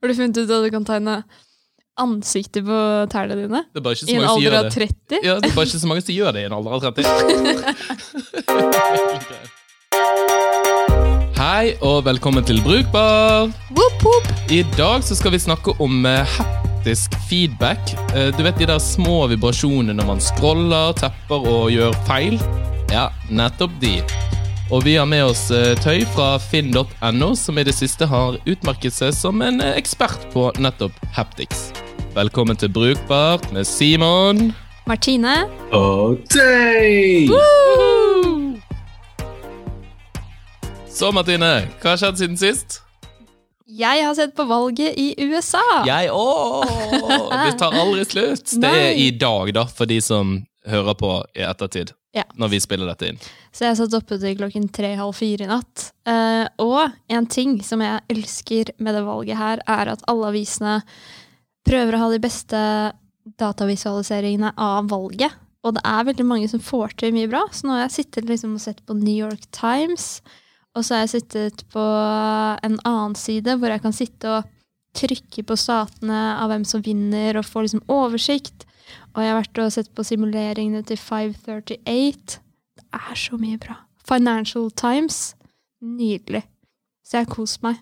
Har du funnet ut at du kan tegne ansiktet på tærne dine? Det er bare ikke I så en mange som alder av 30? Ja, det er bare ikke så mange som gjør det i en alder av 30. Hei og velkommen til Brukbar. Woop, woop. I dag så skal vi snakke om eh, haptisk feedback. Eh, Du vet de der små vibrasjonene når man scroller, tepper og gjør feil? Ja, nettopp de. Og vi har med oss eh, Tøy fra finn.no, som i det siste har utmerket seg som en eh, ekspert på nettopp haptics. Velkommen til Brukbart med Simon. Martine. Og Tøy! Så, Martine, hva har skjedd siden sist? Jeg har sett på valget i USA. Jeg òg! Det tar aldri slutt. Det er i dag, da, for de som hører på i ettertid. Ja. Når vi spiller dette inn. Så jeg satt oppe til klokken tre-halv fire i natt. Uh, og en ting som jeg elsker med det valget her, er at alle avisene prøver å ha de beste datavisualiseringene av valget. Og det er veldig mange som får til mye bra. Så nå har jeg sittet liksom og sett på New York Times, og så har jeg sittet på en annen side hvor jeg kan sitte og trykke på statene av hvem som vinner, og få liksom oversikt. Og jeg har vært og sett på simuleringene til 538. Det er så mye bra. Financial Times. Nydelig. Så jeg har kost meg.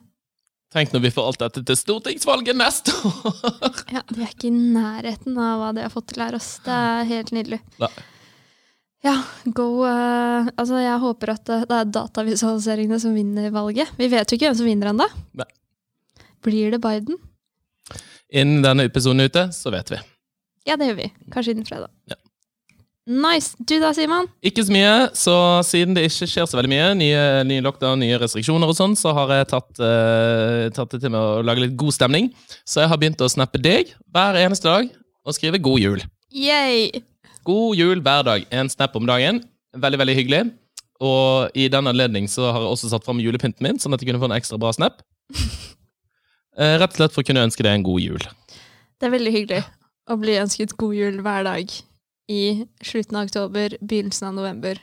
Tenk når vi får alt dette til stortingsvalget neste år! Ja, vi er ikke i nærheten av hva de har fått til her. ass. Det er helt nydelig. Nei. Ja, go uh, Altså, jeg håper at det, det er datavisualiseringene som vinner valget. Vi vet jo ikke hvem som vinner ennå. Blir det Biden? Innen denne episoden ute, så vet vi. Ja, det gjør vi. Kanskje innen fredag. Ja. Nice. Du da, Simon? Ikke så mye, så siden det ikke skjer så veldig mye, nye, nye lockdown, nye restriksjoner og sånn, så har jeg tatt, uh, tatt det til med å lage litt god stemning. Så jeg har begynt å snappe deg hver eneste dag og skrive 'god jul'. Yay! God jul hver dag. En snap om dagen. Veldig, veldig hyggelig. Og i den anledning så har jeg også satt fram julepynten min, sånn at jeg kunne få en ekstra bra snap. uh, Rett og slett for å kunne ønske deg en god jul. Det er veldig hyggelig å bli ønsket god jul hver dag i slutten av oktober, begynnelsen av november.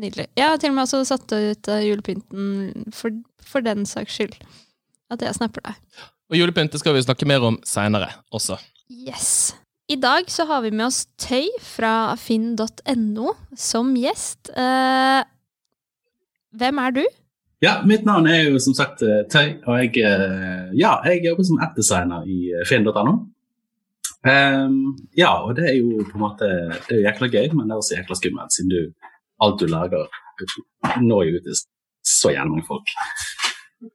Nydelig. Jeg har til og med også satt ut eh, julepynten for, for den saks skyld. At jeg snapper deg. Og julepynt skal vi snakke mer om seinere også. Yes. I dag så har vi med oss Tøy fra finn.no som gjest. Eh, hvem er du? Ja, mitt navn er jo som sagt eh, Tøy, og jeg, eh, ja, jeg jobber som app-designer i finn.no. Ehm, ja, og det er jo på en måte Det er jo jækla gøy, men det er også jækla skummelt, siden du, alt du lager, når jo ut til så jævlig mange folk.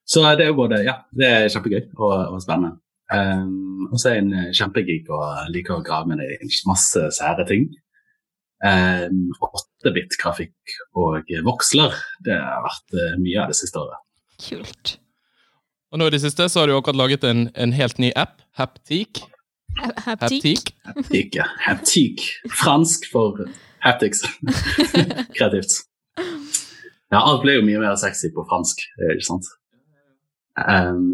Så det er jo både Ja, det er kjempegøy og, og spennende. Um, og så er jeg en eh, kjempegeek og liker å grave med deg i masse sære ting. Um, 8-bit-grafikk og voksler, det har vært eh, mye av det siste året. Kult. Og nå i det siste så har du akkurat laget en, en helt ny app, Haptik. Haptik. Haptik, ja. Haptik. Fransk for haptics. Kreativt. Ja, alt ble jo mye mer sexy på fransk, eh, ikke sant? Um,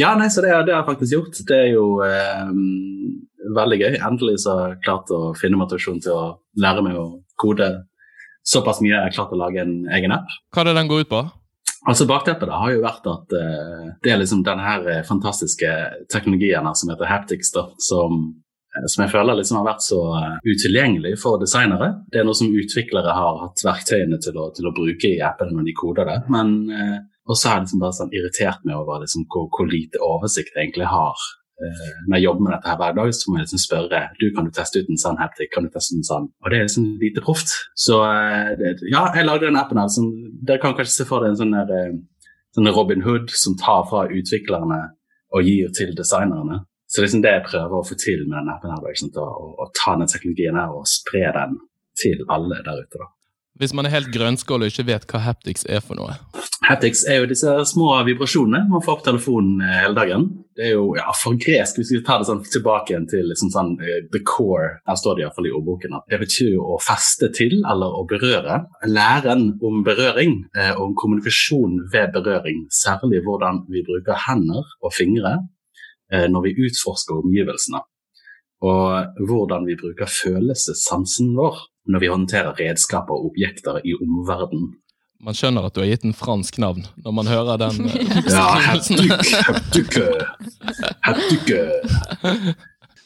ja, nei, så det, det har jeg faktisk gjort. Det er jo um, veldig gøy. Endelig så har jeg klart å finne motivasjon til å lære meg å kode såpass mye jeg har klart å lage en egen app. Hva er det den går ut på? Altså Bakteppet da har jo vært at uh, det er liksom denne her eh, fantastiske teknologien her som heter haptics, da, som, eh, som jeg føler liksom har vært så utilgjengelig for designere. Det er noe som utviklere har hatt verktøyene til å, til å bruke i appene når de koder det. Men eh, også har jeg liksom bare sånn irritert meg over liksom hvor, hvor lite oversikt jeg egentlig har. Eh, når jeg jobber med dette her hver dag, så må jeg liksom spørre du kan du teste ut en sånn haptic, kan du teste en sånn? Og det er liksom lite proft. Så eh, ja, jeg lagde den appen her. Som, dere kan kanskje se for dere en sånn der, eh, sånn Robin Hood som tar fra utviklerne og gir til designerne. Så det er liksom det jeg prøver å få til med den appen her. liksom. Å, å ta den teknologien her og spre den til alle der ute. da. Hvis man er helt grønnskål og ikke vet hva haptics er for noe. Haptics er jo disse små vibrasjonene man får på telefonen eh, hele dagen. Det er jo ja, for gresk, hvis vi tar det sånn tilbake igjen til liksom sånn, eh, the core, her står det iallfall i ordboken, at det betyr å feste til eller å berøre. Læren om berøring, eh, om kommunikasjon ved berøring, særlig hvordan vi bruker hender og fingre eh, når vi utforsker omgivelsene. Og hvordan vi bruker følelsessansen vår når vi håndterer redskaper og objekter i omverdenen. Man skjønner at du har gitt en fransk navn når man hører den. eh, Ja, haptic, haptic.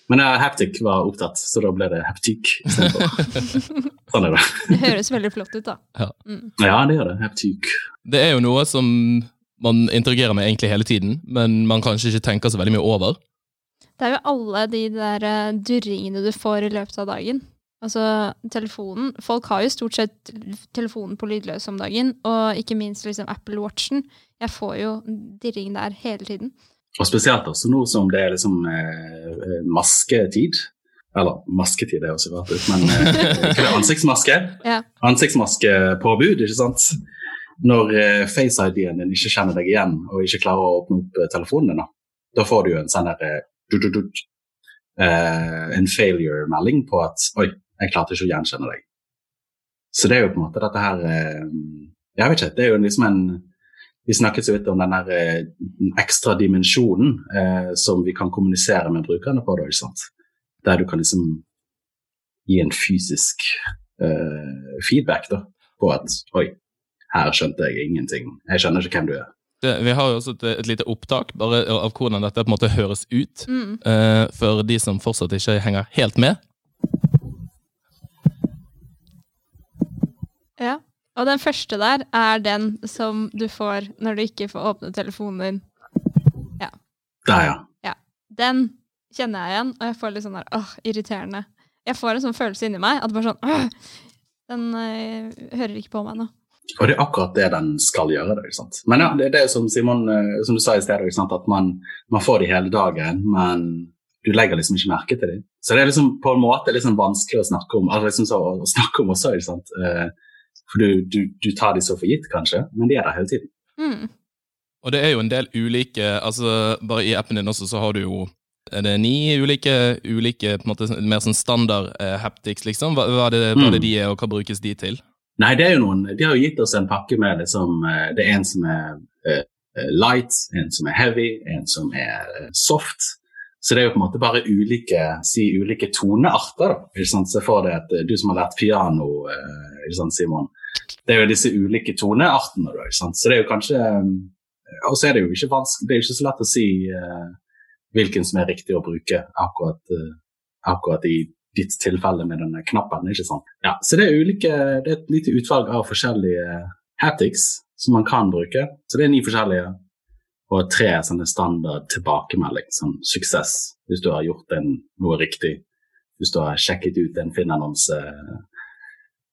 Men ja, Heptic var opptatt, så da ble det Heptic istedenfor. Sånn er det. Det høres veldig flott ut, da. Mm. Ja, det gjør det. Heptic. Det er jo noe som man interagerer med egentlig hele tiden, men man kanskje ikke tenker så veldig mye over. Det er jo alle de der eh, durringene du får i løpet av dagen. Altså telefonen. Folk har jo stort sett telefonen på lydløs om dagen, og ikke minst liksom Apple Watchen. Jeg får jo dirring der hele tiden. Og spesielt også nå som det er liksom eh, masketid. Eller masketid er også rart ut, men eh, ansiktsmaske. Ja. Ansiktsmaskepåbud, ikke sant. Når eh, face-ID-en din ikke kjenner deg igjen og ikke klarer å åpne opp eh, telefonen din, da, da får du jo en sånn der eh, eh, en failure-melding på at oi, jeg klarte ikke å gjenkjenne deg. Så det er jo på en måte dette her eh, Jeg vet ikke, det er jo liksom en Vi snakket så vidt om den der eh, ekstra dimensjonen eh, som vi kan kommunisere med brukerne på, da, ikke sant. Der du kan liksom gi en fysisk eh, feedback da, på at oi, her skjønte jeg ingenting. Jeg skjønner ikke hvem du er. Det, vi har jo også et, et lite opptak bare av hvordan dette på en måte høres ut, Mm. uh, for de som fortsatt ikke henger helt med. Ja. Og den første der er den som du får når du ikke får åpne telefonen din. Der, ja. Den kjenner jeg igjen, og jeg får litt sånn der åh, irriterende. Jeg får en sånn følelse inni meg at bare sånn åh, den øh, hører ikke på meg nå. Og det er akkurat det den skal gjøre. Det, sant? Men ja, det, det er det som Simon, eh, som du sa i sant? at man, man får de hele dagen, men du legger liksom ikke merke til dem. Så det er liksom på en måte liksom vanskelig å snakke om altså liksom så, å snakke om også. ikke sant? Eh, For du, du, du tar de så for gitt, kanskje, men de er der hele tiden. Mm. Og det er jo en del ulike altså Bare i appen din også så har du jo er det ni ulike, ulike på en måte mer sånn standard eh, haptics, liksom? Hva, hva, er det, hva er det Mm. de er, og hva brukes de til? Nei, det er jo noen, de har jo gitt oss en pakke med liksom, eh, det er en som er eh, light, en som er heavy, en som er soft. Så det er jo på en måte bare ulike, si, ulike tonearter. da, ikke sant? Se for deg at du som har lært piano, eh, ikke sant, Simon, det er jo disse ulike toneartene. da? Så det er jo kanskje eh, Og så er det jo ikke vanskelig, det er ikke så lett å si uh, hvilken som er riktig å bruke akkurat, uh, akkurat i ditt tilfelle med denne knappen. ikke sant? Ja, så det er, ulike, det er et lite utvalg av forskjellige hatics som man kan bruke. Så det er ni forskjellige, og tre sånne standard tilbakemelding, sånn suksess, hvis du har gjort en, noe riktig. Hvis du har sjekket ut en Finn-annonse,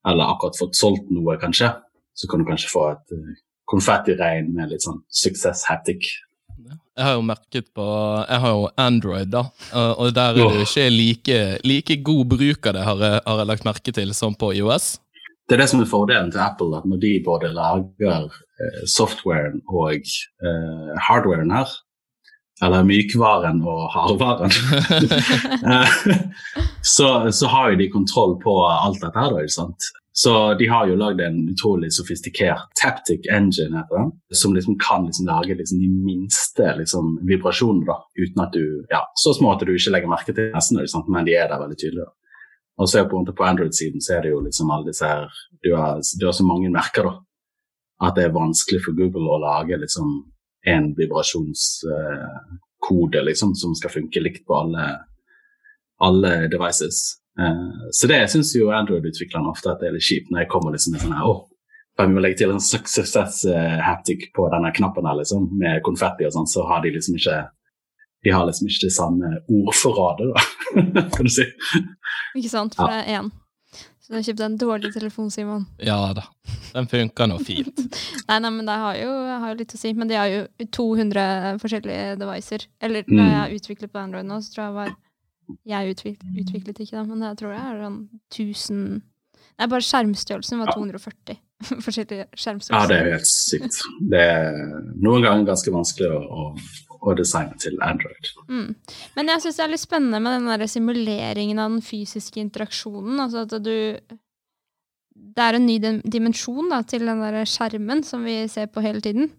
eller akkurat fått solgt noe, kanskje, så kan du kanskje få et uh, konfettiregn med litt sånn suksess-haptic. Jeg har jo merket på Jeg har jo Android, da, og og der er det ikke like, like god bruk av det, har jeg, har jeg lagt merke til, som på IOS. Det er det som er fordelen til Apple, at når de både lager eh, softwaren og eh, hardwaren her, eller mykvaren og hardvaren, så, så har jo de kontroll på alt dette her, da, ikke sant? Så de har jo lagd en utrolig sofistikert taptic engine, heter den, som liksom kan liksom lage liksom de minste liksom, vibrasjonene, da, uten at du Ja, så små at du ikke legger merke til nesten, sant? men de er der veldig tydelige. da. Og så på, på Android-siden så er det jo liksom alle disse her du har, du har så mange merker, da. At det er vanskelig for Google å lage liksom en vibrasjonskode liksom, som skal funke likt på alle, alle devices. Eh, så det syns jo Android-utviklerne ofte at det er litt kjipt når jeg kommer liksom med sånn her bare vi må legge til en success eh, haptic på denne knappen her, liksom, med konfetti og sånn, så har de liksom ikke de har liksom ikke det samme ordforrådet, da, kan du si. Ikke sant? For det er én. Så du har kjøpt en dårlig telefon, Simon. Ja da, den funker nå fint. Nei, nei, men det har jo, har jo litt å si. Men de har jo 200 forskjellige devicer. Eller Mm. når jeg har utviklet på Android nå, så tror jeg var Jeg utviklet, utviklet ikke det, men jeg tror jeg er sånn 1000 Nei, bare skjermstørrelsen var 240 forskjellige Ja, det er jo helt sykt. Det er noen ganger ganske vanskelig å, å, å designet til Android. Mm. Men jeg syns det er litt spennende med den der simuleringen av den fysiske interaksjonen. Altså at du Det er en ny dimensjon da, til den der skjermen som vi ser på hele tiden.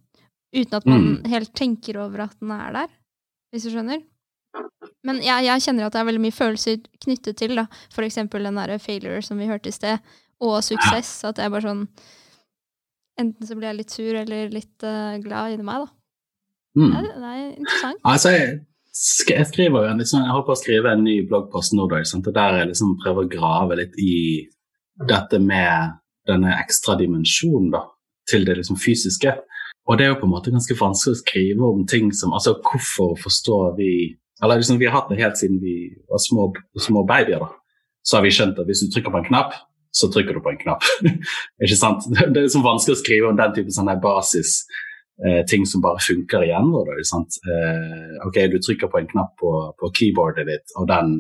Uten at man helt tenker over at den er der, hvis du skjønner. Men jeg, jeg kjenner at det er veldig mye følelser knyttet til da. eksempel den der failure som vi hørte i sted, og suksess. At det er bare sånn enten så blir jeg litt sur eller litt uh, glad inni meg, da. Mm. Det, er, det er interessant. Altså, jeg, jeg skriver jo en, liksom, jeg håper å skrive en ny bloggpost nå, da, og der jeg liksom prøver å grave litt i dette med denne ekstra dimensjonen da, til det liksom fysiske. Og det er jo på en måte ganske vanskelig å skrive om ting som Altså, hvorfor forstår vi Eller liksom, vi har hatt det helt siden vi var små, små babyer, da. Så har vi skjønt at hvis du trykker på en knapp, så trykker du på en knapp. ikke sant? Det er liksom vanskelig å skrive om den type sånn basis eh, ting som bare funker igjen. Eh, ok, du trykker på en knapp på, på, keyboardet ditt, og den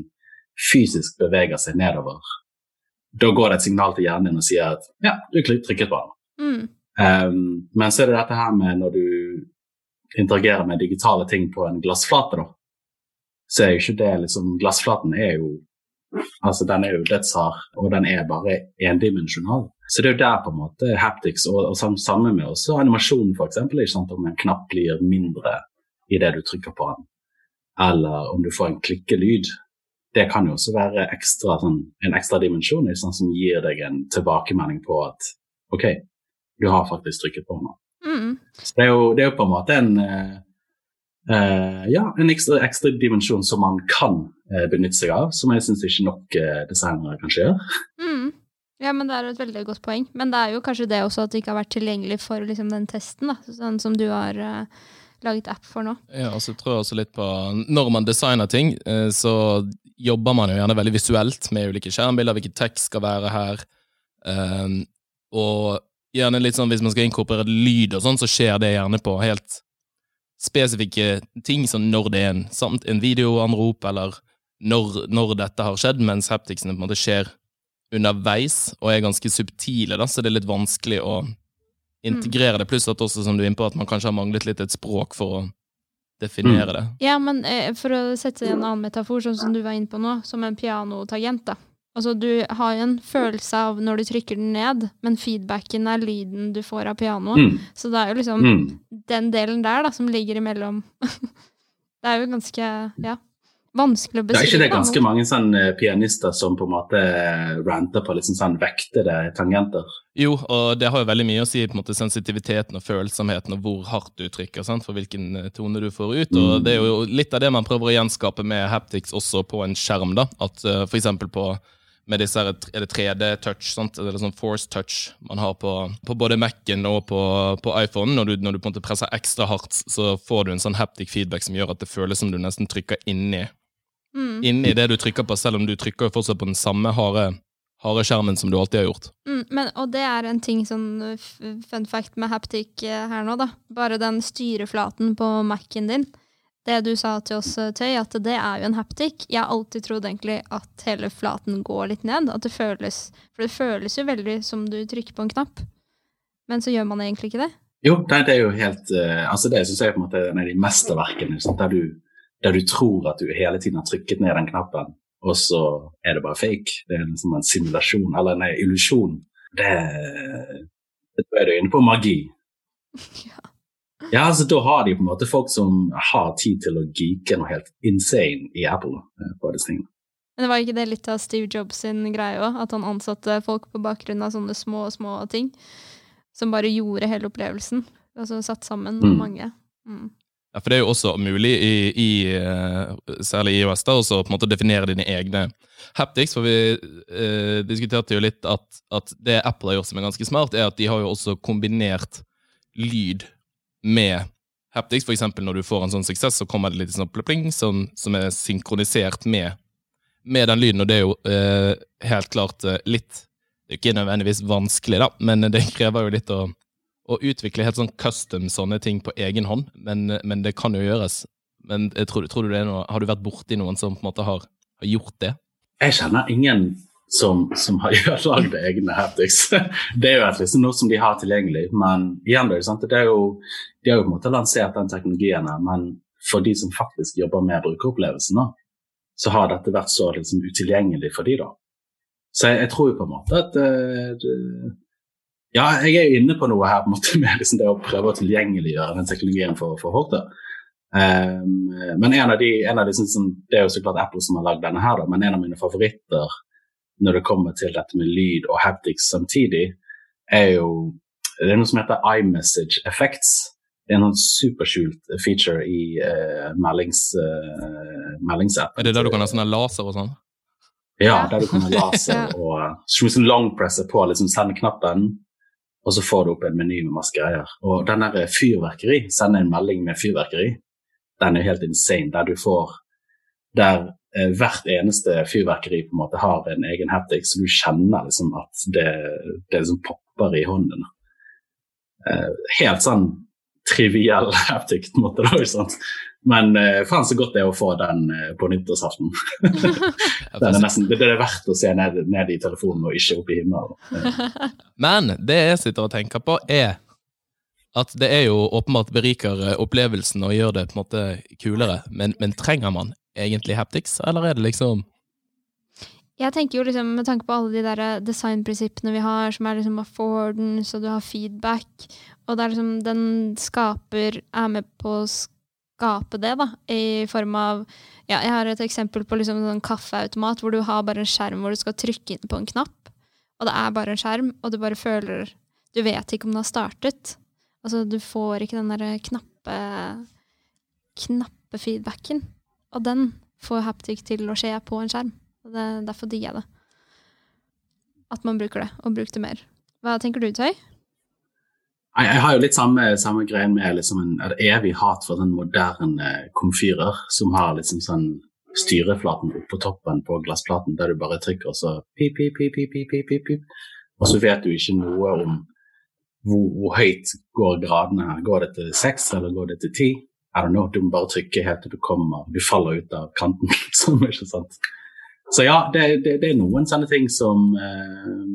fysisk beveger seg nedover. Da går det et signal til hjernen din og sier at ja, du trykket på den. Mm. Um, men så er det dette her med når du interagerer med digitale ting på en glassflate, da. Så er jo ikke det liksom Glassflaten er jo Altså, den er jo dødshard, og den er bare endimensjonal. Så det er jo der på en måte haptics, og, og sammen med også animasjon f.eks. Om en knapp blir mindre idet du trykker på den, eller om du får en klikkelyd. Det kan jo også være ekstra, sånn, en ekstra dimensjon sånn, som gir deg en tilbakemelding på at OK, du har faktisk trykket på den. Mm. Så det er, jo, det er, jo, på en måte en uh, Uh, ja, en ekstra, ekstra, dimensjon som man kan uh, benytte seg av, som jeg syns ikke nok uh, designere kanskje gjør. Mm. Ja, men det er et veldig godt poeng. Men det er jo kanskje det også at det ikke har vært tilgjengelig for liksom, den testen, da, sånn som du har laget app for nå. Ja, og så tror jeg også litt på Når man designer ting, så jobber man jo gjerne veldig visuelt med ulike skjermbilder, hvilken tekst skal være her, og gjerne litt sånn hvis man skal inkorporere lyd og sånn, så skjer det gjerne på helt spesifikke ting, som når det er en, en videoanrop, eller når, når, dette har skjedd, mens hapticsene på en måte skjer underveis og er ganske subtile, da, så det er litt vanskelig å integrere det. Pluss at også, som du er inne på, at man kanskje har manglet litt et språk for å definere det. Ja, men eh, for å sette en annen metafor, sånn som du var inne på nå, som en pianotagent, da. Altså, du har jo en følelse av når du trykker den ned, men feedbacken er lyden du får av pianoet. Mm. Så det er jo liksom Mm. den delen der da, som ligger imellom Det er jo ganske ja, vanskelig å Det er ikke det ganske mange sånn, eh, pianister som på en måte ranter på liksom sånn vektede tangenter? Jo, og det har jo veldig mye å si på en måte sensitiviteten og følsomheten og hvor hardt du trykker, sant? for hvilken eh, tone du får ut. Og det er jo litt av det man prøver å gjenskape med haptics også på en skjerm. da, at uh, for på med disse her, er det 3D-touch, eller sånn force touch man har på, på både Mac-en og på, på iPhone. Når du, når du på en måte presser ekstra hardt, så får du en sånn haptic feedback som gjør at det føles som du nesten trykker inni, Mm. inni det du trykker på, selv om du trykker fortsatt på den samme harde, harde skjermen som du alltid har gjort. Mm, men, og det er en ting sånn uh, fun fact med haptic eh, her nå, da. Bare den styreflaten på Mac-en din. Det du sa til oss, eh, Tøy, at det er jo en haptic. Jeg har alltid trodd egentlig at hele flaten går litt ned. At det føles For det føles jo veldig som du trykker på en knapp. Men så gjør man egentlig ikke det. Jo, det, det er jo helt uh, altså Det syns jeg er på en måte en av de mesterverkene. sant, Der du, der du tror at du hele tiden har trykket ned den knappen, og så er det bare fake. Det er liksom en simulasjon, eller en illusjon. Det, det er du inne på magi. Ja. Ja, altså Da har de på en måte folk som har tid til å geeke noe helt insane i Apple. eh, på disse tingene. Men det var ikke det litt av Steve Jobs sin greie òg? At han ansatte folk på bakgrunn av sånne små, små ting? Som bare gjorde hele opplevelsen? Altså satt sammen Mm. mange. Mm. Ja, for det er jo også mulig, i, i, eh, særlig i iOS, da, også på en måte definere dine egne haptics. For vi eh, diskuterte jo litt at, at det Apple har gjort som er ganske smart, er at de har jo også kombinert lyd med haptics. For eksempel når du får en sånn suksess, så kommer det litt sånn pling som, som er synkronisert med, med den lyden, og det er jo eh, helt klart eh, litt Det er ikke nødvendigvis vanskelig, da, men det krever jo litt å å utvikle helt sånn custom sånne ting på egen hånd, men, men det kan jo gjøres. Men tror, tror du det er noe, Har du vært borti noen som på en måte har, har gjort det? Jeg kjenner ingen som, som har lagd egne haptics. Det er jo et, liksom, noe som de har tilgjengelig, men igjen, det er, jo, de har jo på en måte lansert den teknologien, her, men for de som faktisk jobber med brukeropplevelsen, så har dette vært så liksom, utilgjengelig for de da. Så jeg, jeg tror jo på en måte at det, Ja, jeg er jo inne på noe her på en måte med liksom, det å prøve å tilgjengeliggjøre den teknologien for, for Horta. Um, men en av de, en av de som, som, Det er jo så klart Apple som har lagd denne her, da, men en av mine favoritter når det kommer til dette med lyd og haptics samtidig, er jo Det er noe som heter iMessage Effects. Det er en superskjult feature i uh, meldings, uh, meldingsappen. Er det der du kan ha sånne laser og sånn? Ja, der du kan ha laser og uh, long presser på liksom send-knappen, og så får du opp en meny med masse greier. Og den der fyrverkeri, sende en melding med fyrverkeri, den er helt insane. Der du får Der eh, hvert eneste fyrverkeri på en måte har en egen haptic, så du kjenner liksom at det, det liksom popper i hånden. Eh, helt sånn triviell haptic på en måte. Da? Men uh, faen så godt det er å få den uh, på nyttårsaften. den er nesten, det, det er verdt å se ned, ned i telefonen og ikke opp i himmelen. Men det jeg sitter og tenker på, er at det er jo åpenbart beriker eh, opplevelsen og gjør det på en måte kulere, men, men, trenger man egentlig haptics, eller er det liksom Jeg tenker jo liksom, med tanke på alle de der designprinsippene vi har, som er liksom affordance, og du har feedback, og det er liksom den skaper er med på å skape det, da, i form av Ja, jeg har et eksempel på liksom en kaffeautomat hvor du har bare en skjerm hvor du skal trykke inn på en knapp, og det er bare en skjerm, og du bare føler Du vet ikke om det har startet. Altså, du får ikke den derre knappe knappe feedbacken. Og den får haptic til å skje på en skjerm. Og det, derfor digger jeg det. At man bruker det, og bruker det mer. Hva tenker du, Tøy? Jeg har jo litt samme, samme greien med liksom en, et evig hat for den moderne komfyrer som har liksom sånn styreflaten på toppen på glassplaten der du bare trykker, og så pip, pip, pip, pip, pip, pip, pip. Og så vet du ikke noe om hvor, hvor, høyt går gradene her? Går det til seks, eller går det til ti? I don't know, Du må bare trykke helt til du kommer Du faller ut av kanten. liksom. ikke sant. Så ja, det, det, det er noen sånne ting som eh,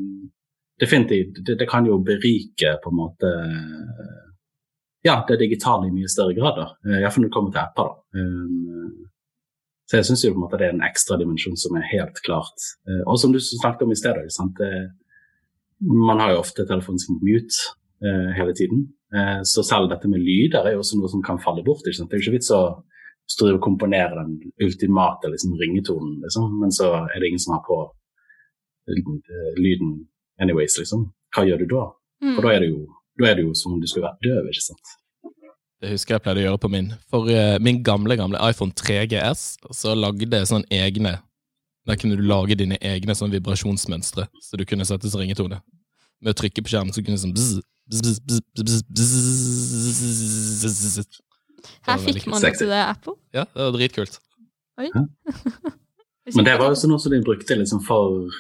Definitivt. Det, det, kan jo berike på en måte Ja, det digitale i mye større grad. da. Eh, Iallfall når det kommer til apper. da. Um, så jeg syns det er en ekstra dimensjon som er helt klart. Og som du snakket om i stedet, man har jo ofte telefonen sin mute eh, hele tiden. Eh, så selv dette med lyder er jo også noe som kan falle bort. Ikke sant? Det er jo ikke vits å stå og komponere den ultimate liksom, ringetonen, liksom. men så er det ingen som har på eh, lyden anyways, liksom. Hva gjør du da? Mm. For da er, det jo, da er det jo som om du skulle vært døv, ikke sant. Det husker jeg pleide å gjøre på min. For uh, min gamle gamle iPhone 3GS så lagde jeg sånn egne Der kunne du lage dine egne sånn vibrasjonsmønstre, så du kunne sette som ringetone. Med å trykke på skjermen så kunne du sånn bzz, her fikk man det til det Apple. Ja, det var dritkult. Oi. Men det var jo sånn også de brukte liksom for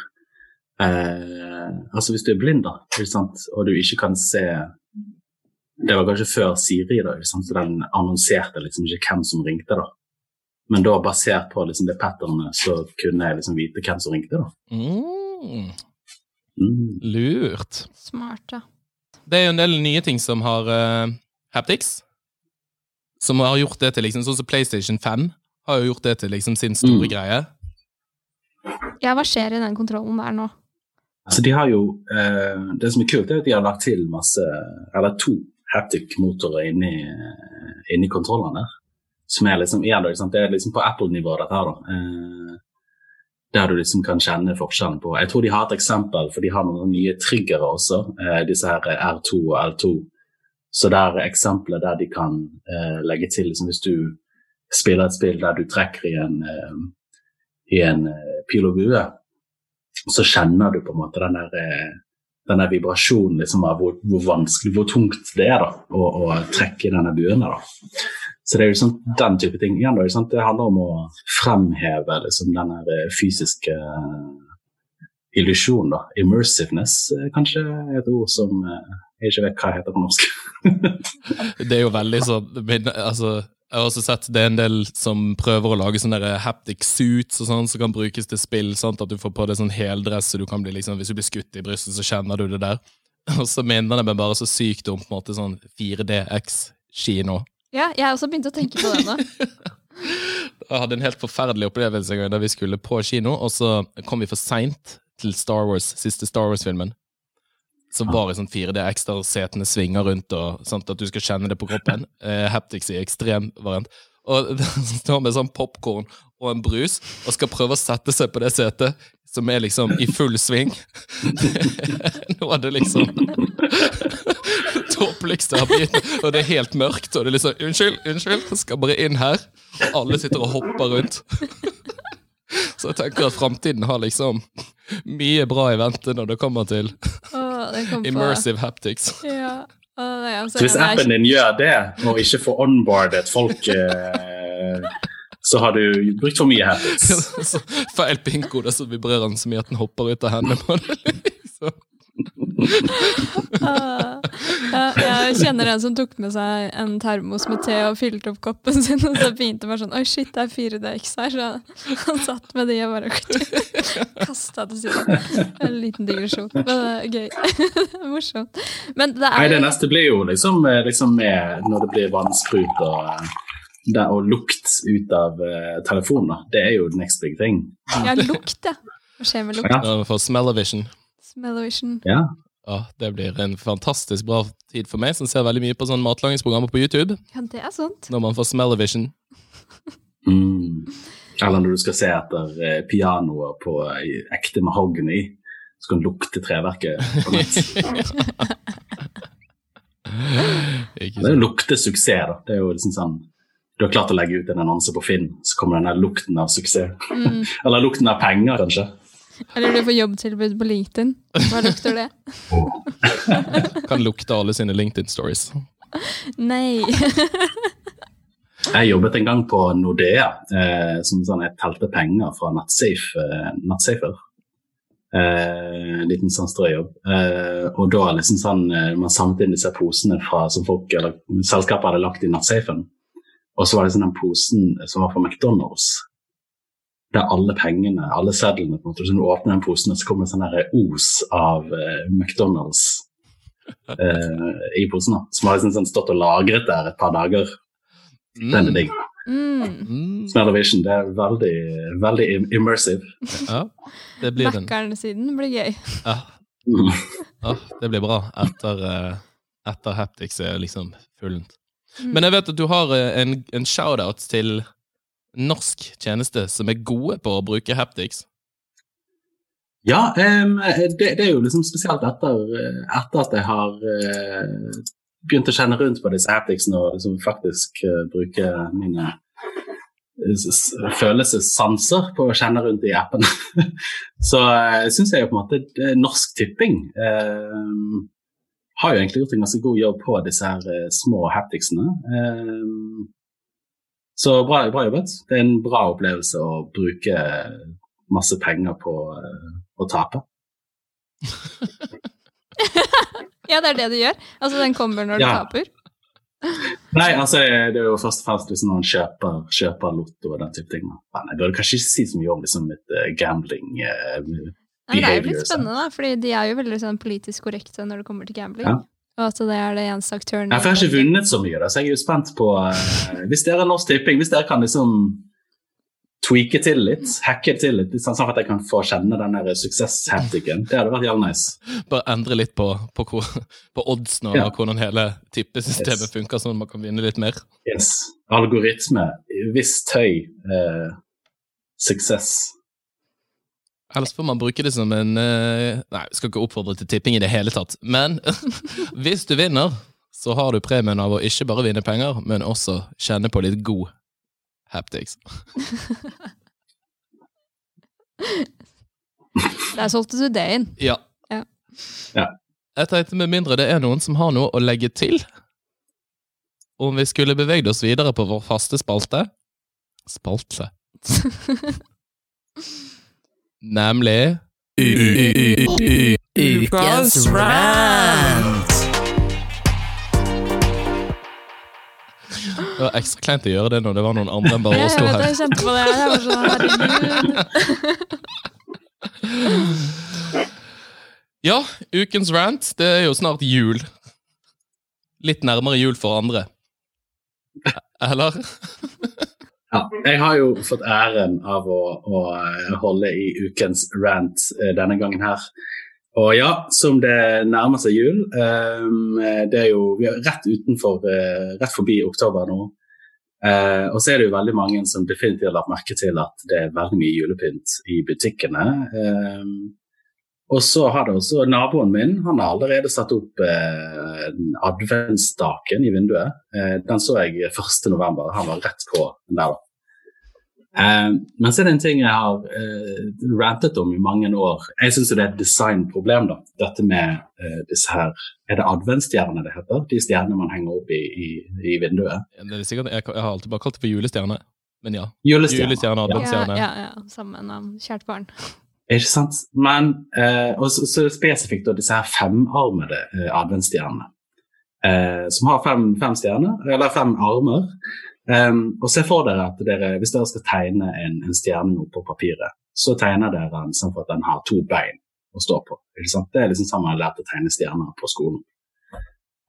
eh, Altså hvis du er blind, da, og du ikke kan se Det var kanskje før Siri, da, så den annonserte liksom ikke hvem som ringte. da. Men da basert på liksom det patternet, så kunne jeg liksom vite hvem som ringte. da. Mm. Mm. Lurt. Smart, ja. Det er jo en del nye ting som har uh, haptics. Som har gjort det til liksom Sånn som PlayStation 5 har jo gjort det til liksom sin store mm. greie. Ja, hva skjer i den kontrollen der nå? Altså, de har jo eh, Det som er kult, er at de har lagt til masse Eller to haptic-motorer inni, inni kontrollene. Som er liksom, ja, det er liksom på Apple-nivå, dette her, da. Eh, der du liksom kan kjenne forskjellen på. Jeg tror de har et eksempel, for de har noen nye triggere også, eh, disse her R2 og L2. Så det er eksempler der de kan eh, legge til liksom, Hvis du spiller et spill der du trekker i en, eh, i en eh, pil og bue, så kjenner du på en måte den der, den denne vibrasjonen liksom, av hvor, hvor, vanskelig, hvor tungt det er da, å, å trekke i denne buen. Da. Så det er jo liksom den type ting. Igjen, da, det handler om å fremheve liksom, denne fysiske uh, illusjonen. Immersiveness kanskje er et ord som jeg ikke vet hva heter på norsk. det er jo veldig sånn altså, Jeg har også sett det er en del som prøver å lage sånne haptic suits og sånn, som kan brukes til spill. Sant? At du får på deg sånn heldress, så du kan bli liksom, hvis du blir skutt i brystet, så kjenner du det der. Og så minner det meg bare så sykt om på en måte sånn 4DX-kino. Ja, jeg har også begynt å tenke på det nå. jeg hadde en helt forferdelig opplevelse en gang da vi skulle på kino, og så kom vi for seint til Star Wars, siste Star Wars-filmen. Så var det sånn 4D ekstra, setene svinger rundt, og sånn at du skal kjenne det på kroppen. Eh, Haptics i ekstrem variant. Og står med sånn popkorn og en brus og skal prøve å sette seg på det setet som er liksom i full sving. Nå er det liksom jeg har begynt, og det er helt mørkt. Og det er liksom Unnskyld, unnskyld, skal bare inn her. Og alle sitter og hopper rundt. Så jeg tenker at framtiden har liksom mye bra i vente når det kommer til Immersive haptics. Ja. Nei, det er Så hvis appen din gjør det, og ikke får onboardet folk, eh, så har du brukt for mye haptics. Feil pinkode, så vibrerer den så mye at den hopper ut av hendene på. Liksom. Jeg kjenner en som tok med seg en termos med te og fylte opp koppen sin, og så begynte bare sånn Oi, shit, det er 4DX her. Så han satt med de og bare kasta til siden. En liten digresjon. Men det er gøy. Det er morsomt. Men det Nei, er det neste blir jo liksom, eh, liksom med når det blir vannsprut og, eh, det, og lukt ut av uh, telefonen. Det er jo the next big thing. Ja, lukt, ja. Hva skjer med lukt? Ja. Smell-O-Vision. Smell-o-vision. Ja. Ja, det blir en fantastisk bra tid for meg, som ser veldig mye på sånne matlagingsprogrammer på YouTube. Ja, det er sant. Når man får Smell-O-Vision. Mm. Eller når du skal se etter uh, pianoer på eh, ekte mahogni, så kan du lukte treverket på nett. Det er jo luktesuksess, da. Det er jo liksom sånn Du har klart å legge ut en annonse på Finn, så kommer den der lukten av suksess. Mm. Eller lukten av penger, kanskje. Eller du får jobbtilbud på LinkedIn. Hva lukter det? Kan lukte alle sine LinkedIn-stories. Nei. Jeg jobbet en gang på Nordea, eh, som sånn jeg telte penger fra Nettsafe, eh, Nettsafer. Eh, en liten sånn strøjobb. Eh, og da liksom sånn, eh, man samlet inn disse posene fra, som folk, eller selskapet hadde lagt i Nettsafen. Og så var det sånn den posen som var fra McDonald's. Der alle pengene, alle sedlene, på en måte, Hvis du åpner den posen, så kommer det sånn der os av eh, McDonald's eh, i posen. da. Som har liksom sånn stått og lagret der et par dager. Den er digg. Mm. Mm. Smell-O-Vision, det er veldig, veldig im- immersive. Ja, det blir den. Mackeren-siden blir gøy. Ja, Mm. ja, det blir bra etter, eh, etter Haptics er liksom fullt. Mm. Men jeg vet at du har eh, en, en shout-out til norsk tjeneste som er gode på å bruke Haptics. Ja, det, er jo liksom spesielt etter, eh, etter at jeg har eh, begynt å kjenne rundt på disse hapticsene og liksom faktisk eh, bruke mine eh, følelsessanser på å kjenne rundt i appen. Så uh, syns jeg jo på en måte Norsk Tipping eh, har jo egentlig gjort en ganske god jobb på disse her eh, små hapticsene. Em, så bra, bra jobbet. Det er en bra opplevelse å bruke masse penger på eh, å tape. Ja, det er det du gjør. Altså, den kommer når du Ja. taper. Nei, altså det er jo først og fremst liksom når man kjøper, kjøper lotto og den type ting. Men jeg burde kanskje ikke si så mye om liksom et uh, gambling. uh, Nei, det er jo litt spennende, da, fordi de er jo veldig sånn politisk korrekte når det kommer til gambling. Ja. Og at det er det eneste aktøren for jeg har ikke vunnet så mye, da, så jeg er jo spent på uh, Hvis dere er Norsk Tipping, hvis dere kan liksom tweake til litt, hacke til litt, sånn sånn at jeg kan få kjenne den der suksesshaptiken, det hadde vært jævlig nice. Bare endre litt på, på, hvor- på oddsen og Ja. hvordan hele tippesystemet Yes. funker, sånn at man kan vinne litt mer. Yes. Algoritme, visst høy eh, suksess. Ellers får man bruke det som en eh, Nei, vi skal ikke oppfordre til tipping i det hele tatt. Men hvis du vinner, så har du premien av å ikke bare vinne penger, men også kjenne på litt god haptics. Der solgte du det inn. Ja. Ja. Ja. Jeg tenkte med mindre det er noen som har noe å legge til, om vi skulle beveget oss videre på vår faste spalte Spalte. Nemlig Ukas rant. Det var ekstra kleint å gjøre det når det var noen andre enn bare oss to her. jeg kjente på det. Jeg var sånn, herregud. Ja, ukens rant. Det er jo snart jul. Litt nærmere jul for andre. Eller? Ja, jeg har jo fått æren av å, å eh, holde i ukens rant eh, denne gangen her. Og ja, som det nærmer seg jul ehm, Det er jo Vi er rett utenfor eh, Rett forbi oktober nå. Eh, og så er det jo veldig mange som definitivt har lagt merke til at det er veldig mye julepynt i butikkene. Og så har det også naboen min. Han har allerede satt opp eh, adventsstaken i vinduet. Eh, den så jeg 1.11. Han var rett på den der, da. Eh, men så er det en ting jeg har eh, rantet om i mange år. Jeg syns det er et designproblem. da. Dette med eh, disse her Er det adventsstjerner det heter? De stjernene man henger opp i, i, i vinduet? Det er sikkert, jeg, jeg har alltid bare kalt det for julestjerne, men ja. Julestjerne, Ja, adventsstjerne. ja, ja. Samme navn. Kjært barn. Ikke sant? Men eh, og så, så spesifikt da, disse her femarmede eh, adventsstjernene. Eh, som har fem, fem stjerner, eller fem armer. Um, og se for dere at dere, hvis dere skal tegne en, en stjerne nå på papiret, så tegner dere den sånn at den har to bein å stå på. Ikke sant? Det er liksom sånn man har lært å tegne stjerner på skolen.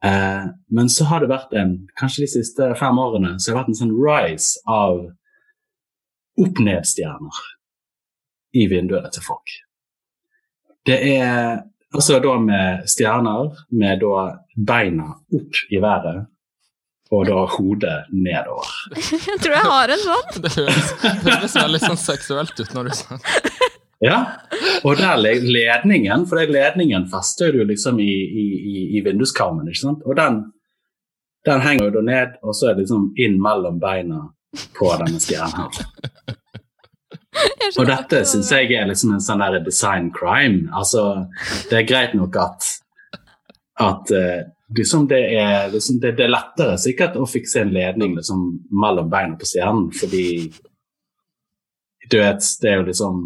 Eh, men så har det vært en, kanskje de siste fem årene, så har det vært en sånn rise av opp-ned-stjerner i vinduene til folk. Det er altså da med stjerner med da beina opp i været og da hodet nedover. Jeg tror jeg har en sånn. Det høres, det høres veldig sånn seksuelt ut når du sa det. Ja, og der le- ledningen, for det ledningen fester du liksom i, i, i, i vinduskarmen, ikke sant? Og den, den henger jo da ned, og så er det liksom inn mellom beina på denne stjernen Og dette syns jeg er liksom en sånn der design crime. Altså, det er greit nok at, at eh, liksom det, er, liksom det, det er lettere sikkert å fikse en ledning liksom mellom beina på stjernen, fordi du vet, det er jo liksom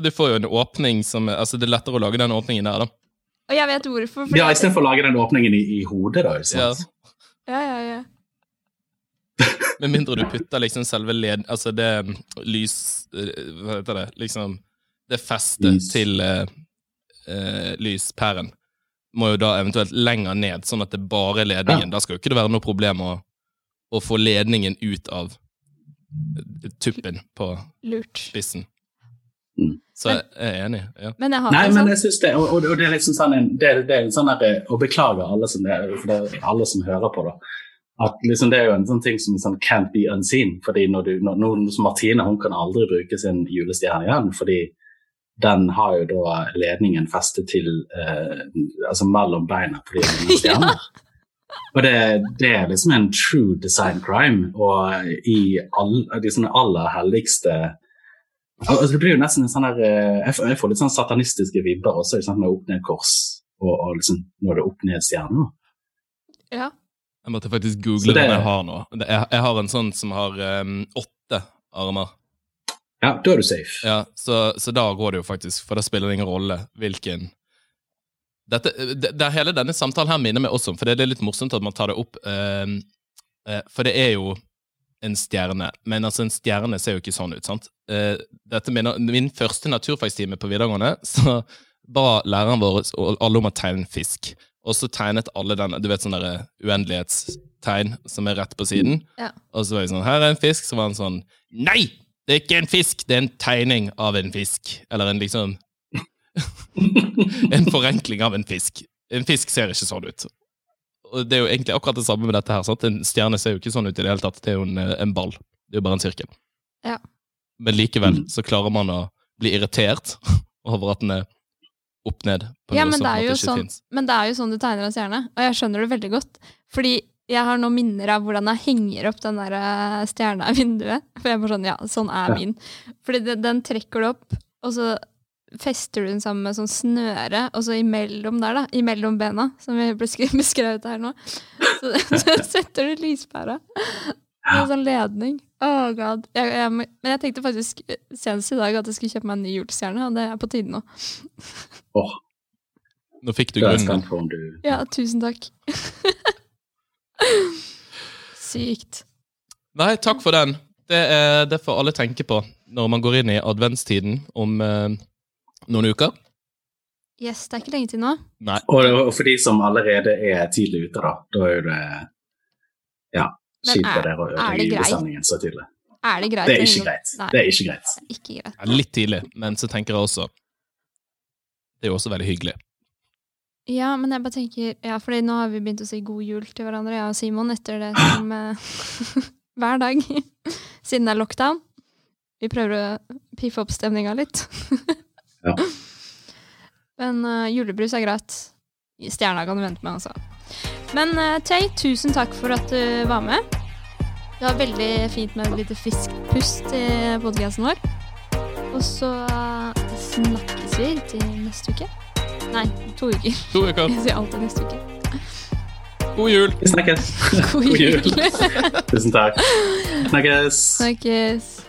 Du får jo en åpning som Altså, det er lettere å lage den åpningen der, da. Og jeg vet hvorfor. Ja, istedenfor å lage den åpningen i, i hodet, da. Ikke Ja. ja, ja, ja. Med mindre du putter liksom selve led... Altså det lys... eh, Hva heter det? Liksom Det festet Lys. til uh, uh, lyspæren må jo da eventuelt lenger ned, sånn at det bare er ledningen. Da skal jo ikke det være noe problem å, å få ledningen ut av tuppen på Lurt. spissen. Mm. Så jeg er enig. ja. Men jeg har Nei, men sånn. jeg synes det, og, og det er liksom sånn en, det, det er en sånn der, Å Og beklager alle som, det, for det er alle som hører på, da. At liksom det er jo en sånn ting som sånn can't be unseen. fordi når du, når, når, Martine hun kan aldri bruke sin julestjerne igjen, fordi den har jo da ledningen festet til eh, altså mellom beina på de andre stjerner. Og det, det er liksom en true design crime. Og i all, de sånne aller helligste altså Det blir jo nesten en sånn der eh, Jeg får, litt sånn satanistiske vibber også, sant, med opp-ned-kors og, og liksom når det er opp ned stjerner. Ja. Jeg måtte faktisk google det- den jeg har nå. Jeg, jeg har en sånn som har um, åtte armer. Ja, da er du safe. Ja, så, så da går det jo faktisk, for da spiller det ingen rolle hvilken Dette, det, det Hele denne samtalen her minner meg også om, for det er litt morsomt at man tar det opp. um, uh, for det er jo en stjerne, men altså en stjerne ser jo ikke sånn ut, sant? Uh, dette minner, Min første naturfagstime på videregående, så ba læreren vår alle om å tegne en fisk. Og så tegnet alle den, du vet sånn der uendelighetstegn som er rett på siden. Ja. Og så var jeg sånn, her er en fisk, så var han sånn, nei! Det er ikke en fisk, det er en tegning av en fisk. Eller en liksom En forenkling av en fisk. En fisk ser ikke sånn ut. Og det er jo egentlig akkurat det samme med dette her. sant? En stjerne ser jo ikke sånn ut i det hele tatt. Det er jo en, eh, en ball. Det er jo bare en sirkel. Ja. Men likevel så klarer man å bli irritert over at den er opp ned. på Ja, noe men som det, er jo ikke sånn, men det er jo sånn du tegner en stjerne, og jeg skjønner det veldig godt. Fordi jeg har nå minner av hvordan jeg henger opp den der eh, stjerna i vinduet. For jeg bare sånn, ja, sånn er Ja. min. Fordi den, den trekker du opp, og så fester du den sammen med sånn snøre, og så imellom der, da, imellom bena, som vi ble beskrevet her nå, så, så setter du lyspæra. Er sånn ledning. Oh god. Jeg, jeg, men jeg tenkte faktisk eh, senest i dag at jeg skulle kjøpe meg en ny julestjerne, og det er på tide nå. oh. Nå fikk du grunnen. du Ja, tusen takk. Sykt. Nei, takk for den. Det, er, det får alle tenke på når man går inn i adventstiden om eh, noen uker. Yes, det er ikke lenge til nå. Nei. og, og for de som allerede er tidlig ute, da, da er jo det ja, Er- dere å det ødelegge greit? så tidlig. Er det greit? Det er ikke greit. Nei, Det er ikke greit. det er ikke greit. Ja, Litt tidlig, men så tenker jeg også Det er jo også veldig hyggelig. Ja, men jeg bare tenker Ja, fordi nå har vi begynt å si god jul til hverandre, jeg og Simon, etter det som eh, Hver dag. Siden det er lockdown. Vi prøver å piffe opp stemninga litt. Ja. Men uh, julebrus er greit. Stjerna kan du vente med, altså. Men uh, Tay, tusen takk for at du var med. Det var veldig fint med et lite friskt pust i podkasten vår. Og så eh, snakkes vi til neste uke. Nei, to uker. To uker. Jeg sier alltid neste uke. God jul! Vi snakkes. God jul. Tusen takk. Snakkes. Snakkes.